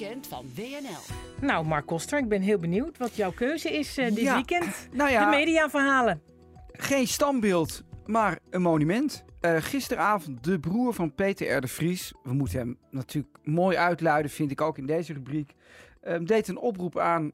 weekend van WNL. Nou, Mark Koster, ik ben heel benieuwd wat jouw keuze is eh, dit Ja, weekend. nou ja. De mediaverhalen. Geen standbeeld, maar een monument. Eh, gisteravond de broer van Peter R. de Vries. We moeten hem natuurlijk mooi uitluiden, vind ik ook in deze rubriek. eh, deed een oproep aan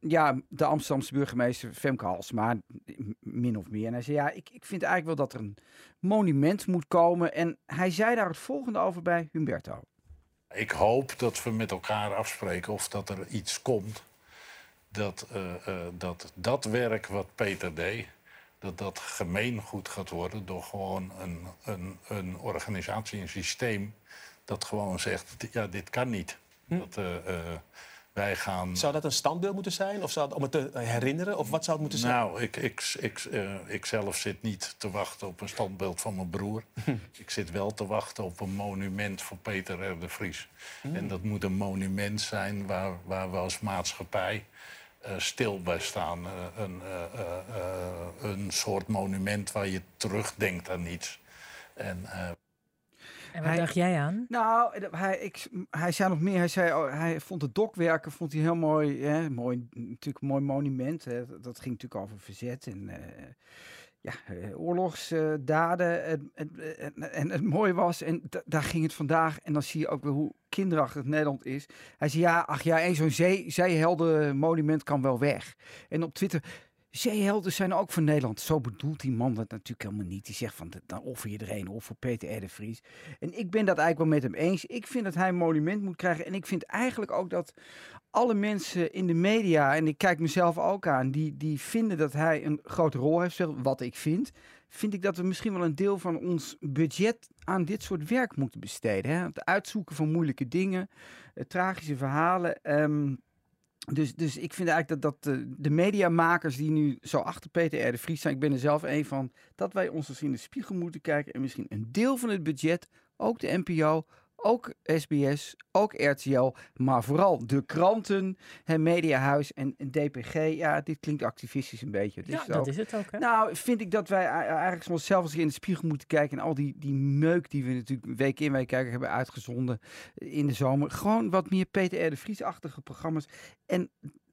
ja, de Amsterdamse burgemeester Femke Halsma, min of meer. En hij zei, ja, ik, ik vind eigenlijk wel dat er een monument moet komen. En hij zei daar het volgende over bij Humberto. Ik hoop dat we met elkaar afspreken of dat er iets komt. Dat eh, eh, dat, dat werk wat Peter deed, dat dat gemeengoed gaat worden door gewoon een, een, een organisatie, een systeem dat gewoon zegt, ja, dit kan niet. Dat, eh, eh, wij gaan... Zou dat een standbeeld moeten zijn? Of zou het om het te herinneren? Of wat zou het moeten zijn? Nou, ik, ik, ik, eh, ik zelf zit niet te wachten op een standbeeld van mijn broer. ik zit wel te wachten op een monument voor Peter R. de Vries. En dat moet een monument zijn waar, waar we als maatschappij eh, stil bij staan. Eh, een, een soort monument waar je terugdenkt aan iets. En En wat Hij- dacht jij aan? Nou, eh, hij, ik, hij zei nog meer. Hij zei, oh, hij vond het dokwerken vond hij heel mooi. Hè? mooi natuurlijk een mooi monument. Hè? Dat, ging natuurlijk over verzet en eh, ja, eh, oorlogsdaden. en, en, en, en het mooie was, en da- daar ging het vandaag. En dan zie je ook weer hoe kinderachtig Nederland is. Hij zei, ja, ach ja, zo'n zee, zeehelden monument kan wel weg. En op Twitter... Zeehelden zijn ook van Nederland. Zo bedoelt die man dat natuurlijk helemaal niet. Die zegt van, dan offer je er een voor Peter R. de Vries. En ik ben dat eigenlijk wel met hem eens. Ik vind dat hij een monument moet krijgen. En ik vind eigenlijk ook dat alle mensen in de media, en ik kijk mezelf ook aan, die, die vinden dat hij een grote rol heeft, wat ik vind. Vind ik dat we misschien wel een deel van ons budget aan dit soort werk moeten besteden. Hè? Het uitzoeken van moeilijke dingen, eh, tragische verhalen. ehm, dus, dus ik vind eigenlijk dat, dat de, de mediamakers die nu zo achter Peter R. de Vries zijn, ik ben er zelf een van, dat wij ons eens in de spiegel moeten kijken en misschien een deel van het budget, ook de NPO, ook SBS, ook RTL, maar vooral de kranten, het Mediahuis en DPG. Ja, dit klinkt activistisch een beetje. Het Ja, is dat is het ook. Hè? Nou, vind ik dat wij eigenlijk soms zelf eens in de spiegel moeten kijken. En al die, die meuk die we natuurlijk week in week kijken hebben uitgezonden in de zomer. Gewoon wat meer Peter R. de Vries-achtige programma's. En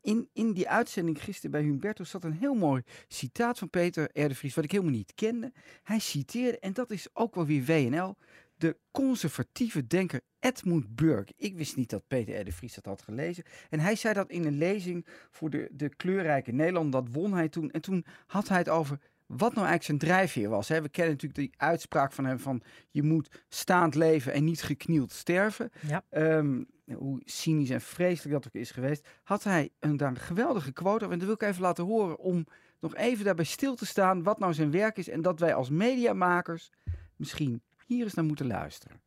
in, in die uitzending gisteren bij Humberto zat een heel mooi citaat van Peter R. de Vries. Wat ik helemaal niet kende. Hij citeerde, en dat is ook wel weer WNL. De conservatieve denker Edmund Burke. Ik wist niet dat Peter R. de Vries dat had gelezen. En hij zei dat in een lezing voor de, de kleurrijke Nederland. Dat won hij toen. En toen had hij het over wat nou eigenlijk zijn drijfveer was. Hè. We kennen natuurlijk die uitspraak van hem van... je moet staand leven en niet geknield sterven. Ja. Ehm, hoe cynisch en vreselijk dat ook is geweest. Had hij een, daar een geweldige quote over. En dat wil ik even laten horen om nog even daarbij stil te staan... wat nou zijn werk is. En dat wij als mediamakers misschien hier eens naar moeten luisteren.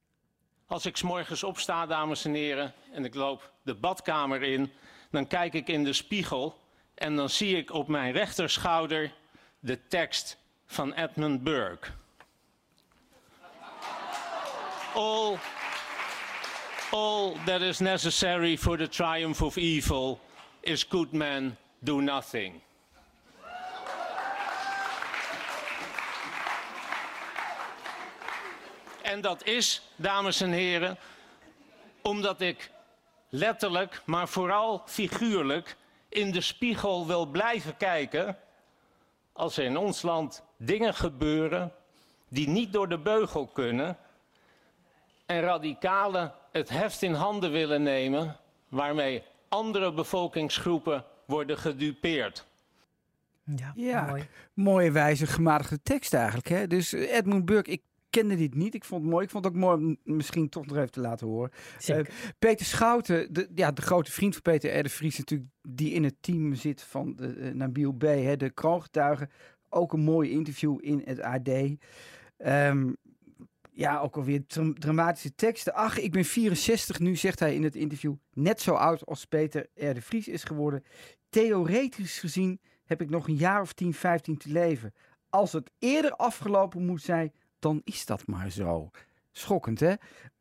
Als ik 's morgens opsta, dames en heren, en ik loop de badkamer in, dan kijk ik in de spiegel en dan zie ik op mijn rechterschouder de tekst van Edmund Burke. All, all that is necessary for the triumph of evil is good men do nothing. En dat is, dames en heren, omdat ik letterlijk, maar vooral figuurlijk in de spiegel wil blijven kijken als er in ons land dingen gebeuren die niet door de beugel kunnen en radicalen het heft in handen willen nemen waarmee andere bevolkingsgroepen worden gedupeerd. Ja, Ja, mooi. mooie wijze gematigde tekst eigenlijk. Hè? Dus eh, Edmund Burke, ik kende dit niet. Ik vond het mooi. Ik vond het ook mooi om misschien toch nog even te laten horen. Eh, Peter Schouten, de, ja, de grote vriend van Peter R. de Vries natuurlijk, die in het team zit van de, eh, Nabil B., hè, de kroongetuige. Ook een mooi interview in het AD. Ehm, ja, ook alweer dra- dramatische teksten. Ach, ik ben 64 nu, zegt hij in het interview. Net zo oud als Peter R. de Vries is geworden. Theoretisch gezien heb ik nog een jaar of 10, 15 te leven. Als het eerder afgelopen moet zijn, dan is dat maar zo. Schokkend, hè?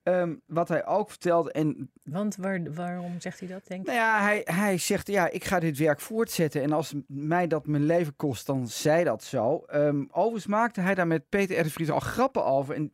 Ehm, wat hij ook vertelde, en Want waar, waarom zegt hij dat, denk ik? nou ja, hij, hij zegt, ja, ik ga dit werk voortzetten. En als mij dat mijn leven kost, dan zij dat zo. Ehm overigens maakte hij daar met Peter R. de Vries al grappen over. En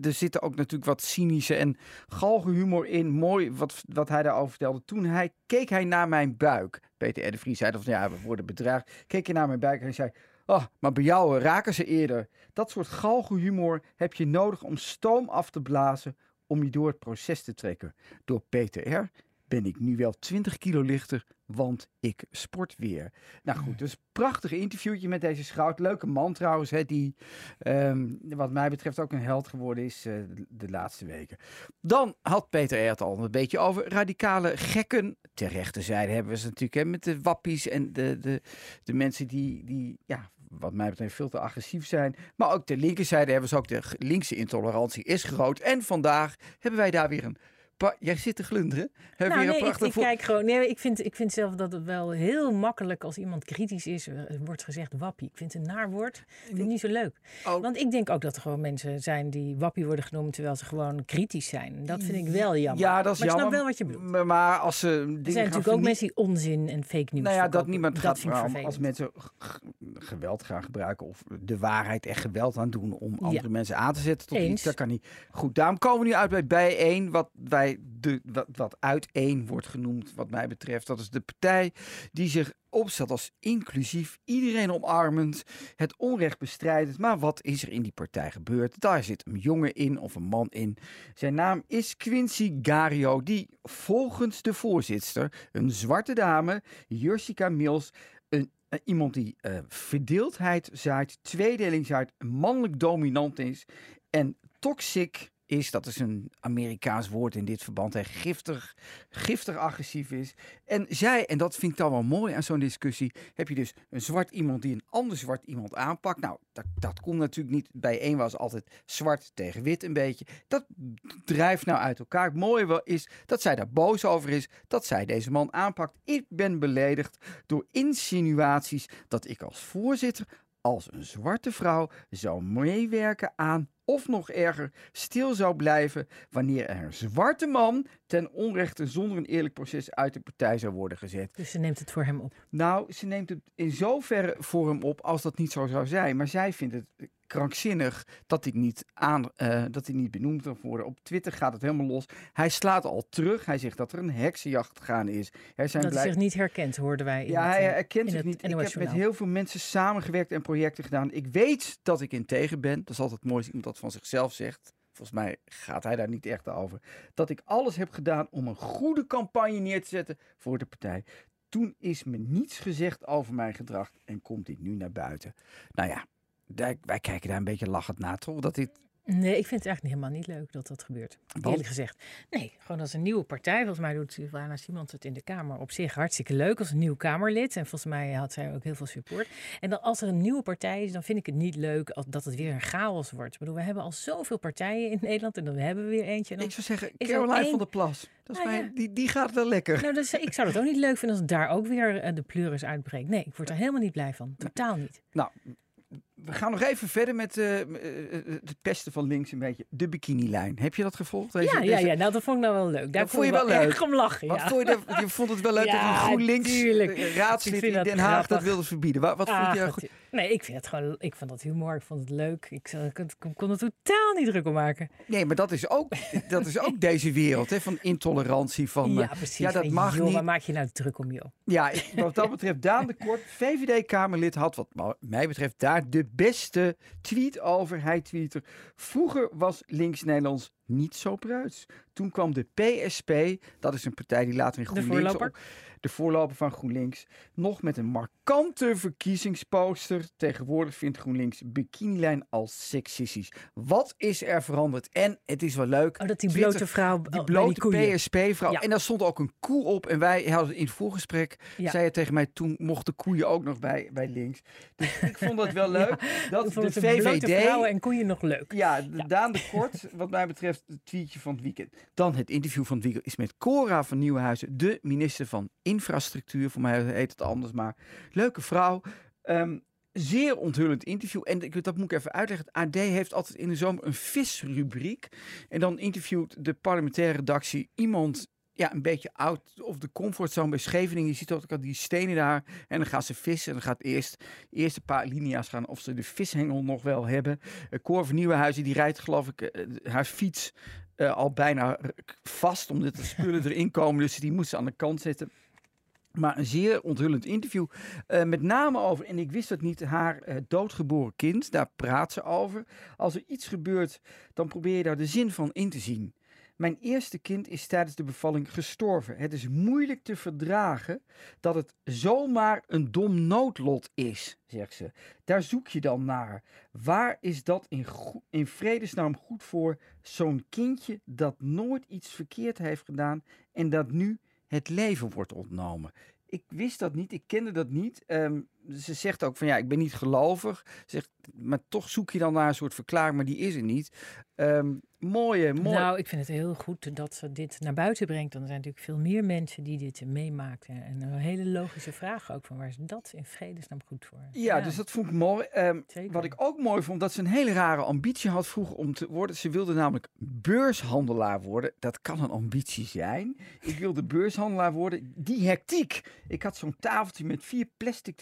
er zitten ook natuurlijk wat cynische en galgenhumor in. Mooi wat, wat hij daarover vertelde. Toen hij, keek hij naar mijn buik. Peter R. de Vries zei van, ja, we worden bedreigd. Keek hij naar mijn buik en hij zei... Oh, maar bij jou eh, raken ze eerder. Dat soort galgenhumor heb je nodig om stoom af te blazen om je door het proces te trekken. Door Peter R. ben ik nu wel 20 kilo lichter, want ik sport weer. Nou goed, dus prachtig interviewtje met deze schout. Leuke man trouwens, hè, die ehm, wat mij betreft ook een held geworden is eh, de, de laatste weken. Dan had Peter R. het al een beetje over radicale gekken. Ter rechterzijde hebben we ze natuurlijk hè, met de wappies en de, de, de mensen die, die ja, wat mij betreft veel te agressief zijn. Maar ook de linkerzijde hebben ze ook de linkse intolerantie is groot. En vandaag hebben wij daar weer een... Jij zit te glunderen. Hebben Nou, weer nee, ik, ik kijk gewoon. Nee, ik vind, ik vind zelf dat het wel heel makkelijk als iemand kritisch is, eh, wordt gezegd wappie. Ik vind het een naar woord. Ik vind het niet zo leuk. Oh. Want ik denk ook dat er gewoon mensen zijn die wappie worden genoemd terwijl ze gewoon kritisch zijn. Dat vind ik wel jammer. Ja, dat is maar ik jammer. snap wel wat je bedoelt. Maar, als ze dingen Er zijn natuurlijk ook mensen die onzin en fake news Nou ja, dat niemand dat gaat vind ik als mensen geweld gaan gebruiken of de waarheid echt geweld aan doen om andere Ja. mensen aan te zetten tot Eens. iets, dat kan niet. Goed, daarom komen we nu uit bij bijeen, wat wij wat, wat uiteen wordt genoemd, wat mij betreft. Dat is de partij die zich opstelt als inclusief, iedereen omarmend, het onrecht bestrijdend. Maar wat is er in die partij gebeurd? Daar zit een jongen in of een man in. Zijn naam is Quincy Gario, die volgens de voorzitter, een zwarte dame, Jessica Mills, een, eh, iemand die eh, verdeeldheid zaait, tweedeling zaait, mannelijk dominant is en toxic is, dat is een Amerikaans woord in dit verband, hè, giftig, giftig agressief is. En zij, en dat vind ik dan wel mooi aan zo'n discussie, heb je dus een zwart iemand die een ander zwart iemand aanpakt. Nou, dat, dat komt natuurlijk niet bij één was altijd zwart tegen wit een beetje. Dat drijft nou uit elkaar. Het mooie wel is dat zij daar boos over is, dat zij deze man aanpakt. Ik ben beledigd door insinuaties dat ik als voorzitter als een zwarte vrouw zou meewerken aan, of nog erger, stil zou blijven wanneer er een zwarte man ten onrechte zonder een eerlijk proces uit de partij zou worden gezet. Dus ze neemt het voor hem op. Nou, ze neemt het in zoverre voor hem op als dat niet zo zou zijn. Maar zij vindt het krankzinnig dat hij niet, aan, eh, dat hij niet benoemd mag worden. Op Twitter gaat het helemaal los. Hij slaat al terug. Hij zegt dat er een heksenjacht gaande is. Er zijn Dat hij zich niet herkent, hoorden wij. In ja, het, hij eh, herkent zich niet. Ik heb met heel veel mensen samengewerkt en projecten gedaan. Ik weet dat ik in tegen ben. Dat is altijd mooi als iemand dat van zichzelf zegt. Volgens mij gaat hij daar niet echt over. Dat ik alles heb gedaan om een goede campagne neer te zetten voor de partij. Toen is me niets gezegd over mijn gedrag en komt dit nu naar buiten. Nou ja, wij kijken daar een beetje lachend naar, toch? Dat dit Nee, ik vind het eigenlijk helemaal niet leuk dat dat gebeurt. Want? Eerlijk gezegd. Nee, gewoon als een nieuwe partij. Volgens mij doet Sylvana Simons het in de Kamer op zich hartstikke leuk als een nieuw Kamerlid. En volgens mij had zij ook heel veel support. En dan als er een nieuwe partij is, dan vind ik het niet leuk als, dat het weer een chaos wordt. Ik bedoel, we hebben al zoveel partijen in Nederland en dan hebben we weer eentje. En dan, Ik zou zeggen, Caroline één- van der Plas. Dat is Nou mijn- ja. die, die gaat wel lekker. nou, dus, ik zou het ook niet leuk vinden als daar ook weer eh, de pleuris uitbreekt. Nee, ik word er helemaal niet blij van. Totaal niet. Nou, we gaan nog even verder met eh, eh, eh, het pesten van links een beetje. De bikinilijn. Heb je dat gevolgd? Deze- Ja, ja, ja, nou dat vond ik nou wel leuk. Daar vond je wel leuk? om lachen. Wat ja. vond je, je vond het wel leuk dat een GroenLinks tuurlijk. raadslid in Den Haag dat wilde verbieden. Wat, wat vond Ah, je goed. Nee, ik vind het gewoon, ik vond dat humor, ik vond het leuk. Ik, kon, er totaal niet druk om maken. Nee, maar dat is ook, dat is ook deze wereld hè, van intolerantie. Van, ja, eh, precies. ja, dat mag joh, niet. Waar maak je nou druk om, joh? Ja, wat dat betreft, Daan de Kort, VVD-Kamerlid, had wat mij betreft daar de beste tweet over. Hij tweette, vroeger was Links-Nederlands niet zo pruits. Toen kwam de PSP, dat is een partij die later in De GroenLinks... voorloper? op- de voorloper van GroenLinks, nog met een markante verkiezingsposter. Tegenwoordig vindt GroenLinks bikinilijn als seksistisch. Wat is er veranderd? En het is wel leuk. Oh, dat die blote vrouw Die blote. PSP-vrouw. Ja. En daar stond ook een koe op. En wij hadden in het voorgesprek, Ja. zei je tegen mij, toen mochten koeien ook nog bij, bij links. Dus ik vond dat wel leuk. dat de de VVD... vrouwen en koeien nog leuk. Ja, Daan de Kort, wat mij betreft, het tweetje van het weekend. Dan het interview van het weekend is met Cora van Nieuwenhuizen, de minister van Infrastructuur. Voor mij heet het anders, maar leuke vrouw. Ehm, zeer onthullend interview. En ik, dat moet ik even uitleggen. Het AD heeft altijd in de zomer een visrubriek. En dan interviewt de parlementaire redactie iemand ja, een beetje out of de comfortzone bij Scheveningen. Je ziet ook die stenen daar. En dan gaan ze vissen. En dan gaat eerst, eerst een paar linia's gaan of ze de vishengel nog wel hebben. Uh, Cor van Nieuwenhuizen, die rijdt geloof ik uh, haar fiets uh, al bijna vast. Omdat de spullen erin komen. Dus die moet ze aan de kant zetten. Maar een zeer onthullend interview. Uh, met name over, en ik wist dat niet, haar uh, doodgeboren kind. Daar praat ze over. Als er iets gebeurt, dan probeer je daar de zin van in te zien. Mijn eerste kind is tijdens de bevalling gestorven. Het is moeilijk te verdragen dat het zomaar een dom noodlot is, zegt ze. Daar zoek je dan naar. Waar is dat in, in vredesnaam goed voor zo'n kindje dat nooit iets verkeerd heeft gedaan en dat nu het leven wordt ontnomen? Ik wist dat niet, ik kende dat niet. Um, ze zegt ook van ja, ik ben niet gelovig. Zegt, maar toch zoek je dan naar een soort verklaring, maar die is er niet. Um, mooie, mooie. Nou, ik vind het heel goed dat ze dit naar buiten brengt. Dan er zijn natuurlijk veel meer mensen die dit meemaakten. En een hele logische vraag ook van waar is dat in vredesnaam goed voor? Ja, ja. dus dat vond ik mooi. Um, wat ik ook mooi vond, dat ze een hele rare ambitie had vroeger om te worden. Ze wilde namelijk beurshandelaar worden. Dat kan een ambitie zijn. Ik wilde beurshandelaar worden. Die hectiek. Ik had zo'n tafeltje met vier plastic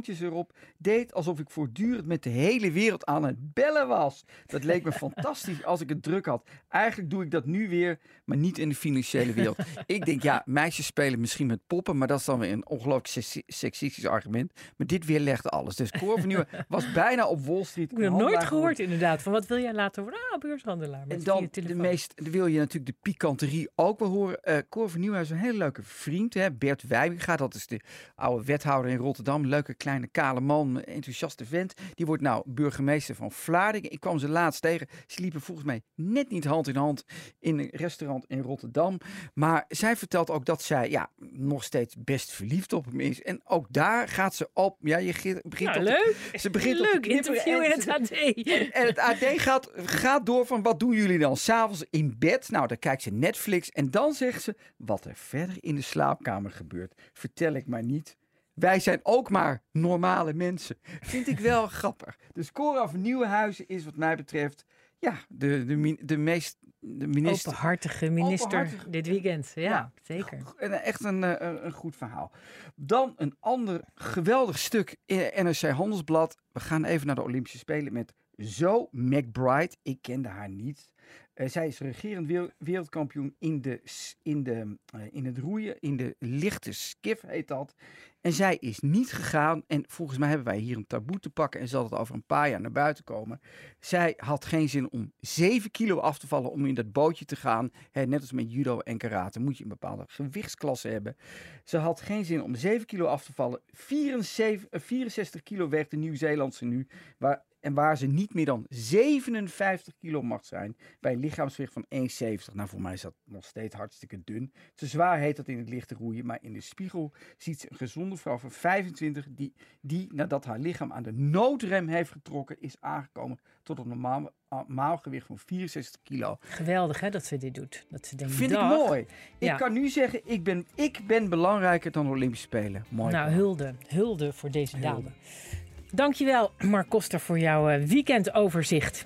telefoontjes erop. Deed alsof ik voortdurend met de hele wereld aan het bellen was. Dat leek me fantastisch als ik het druk had. Eigenlijk doe ik dat nu weer, maar niet in de financiële wereld. ik denk, ja, meisjes spelen misschien met poppen, maar dat is dan weer een ongelooflijk seksistisch argument. Maar dit weer legt alles. Dus Cor van Nieuwen was bijna op Wall Street. Ik heb nooit gehoord inderdaad. Van wat wil jij laten worden? Ah, beurshandelaar. en dan de meest, wil je natuurlijk de pikanterie ook wel horen. Uh, Cor van Nieuwen is een hele leuke vriend. Hè? Bert Wijbinga, dat is de oude wethouder in Rotterdam. Leuke kleine kale man, enthousiaste vent. Die wordt nou burgemeester van Vlaardingen. Ik kwam ze laatst tegen. Ze liepen volgens mij net niet hand in hand in een restaurant in Rotterdam. Maar zij vertelt ook dat zij ja, nog steeds best verliefd op hem is. En ook daar gaat ze op. Ja, je begint nou, leuk. Ze begint leuk op interview in het AD. En, en, het AD gaat, gaat door van wat doen jullie dan s'avonds in bed? Nou, dan kijkt ze Netflix en dan zegt ze wat er verder in de slaapkamer gebeurt. Vertel ik maar niet. Wij zijn ook maar normale mensen. Vind ik wel grappig. Dus Cora van Nieuwenhuizen is wat mij betreft ja, de, de, de meest... De minister, Openhartige minister openhartige, dit weekend. Ja, ja, zeker. Echt een, een, eh, een goed verhaal. Dan een ander geweldig stuk in NRC Handelsblad. We gaan even naar de Olympische Spelen met Zo McBride. Ik kende haar niet. Uh, zij is regerend wereldkampioen in, de, in, de, uh, in het roeien, in de lichte skif heet dat. En zij is niet gegaan. En volgens mij hebben wij hier een taboe te pakken. En zal het over een paar jaar naar buiten komen. Zij had geen zin om 7 kilo af te vallen om in dat bootje te gaan. net als met judo en karate moet je een bepaalde gewichtsklasse hebben. Ze had geen zin om 7 kilo af te vallen. 74, 64 eh, kilo werd de Nieuw-Zeelandse nu. Waar en waar ze niet meer dan 57 kilo mag zijn bij een lichaamsgewicht van 1,70. Nou, voor mij is dat nog steeds hartstikke dun. Te zwaar heet dat in het lichte roeien. Maar in de spiegel ziet ze een gezonde vrouw van 25 die, die nadat haar lichaam aan de noodrem heeft getrokken, is aangekomen tot een normaal, normaal gewicht van 64 kilo. Geweldig hè, dat ze dit doet. Dat ze denkt, Vind ik mooi. Ja. Ik kan nu zeggen, ik ben, ik ben belangrijker dan de Olympische Spelen. Mooi. Nou, hulde. Hulde voor deze hulde. dame. Dankjewel, Mark Koster, voor jouw eh, weekendoverzicht.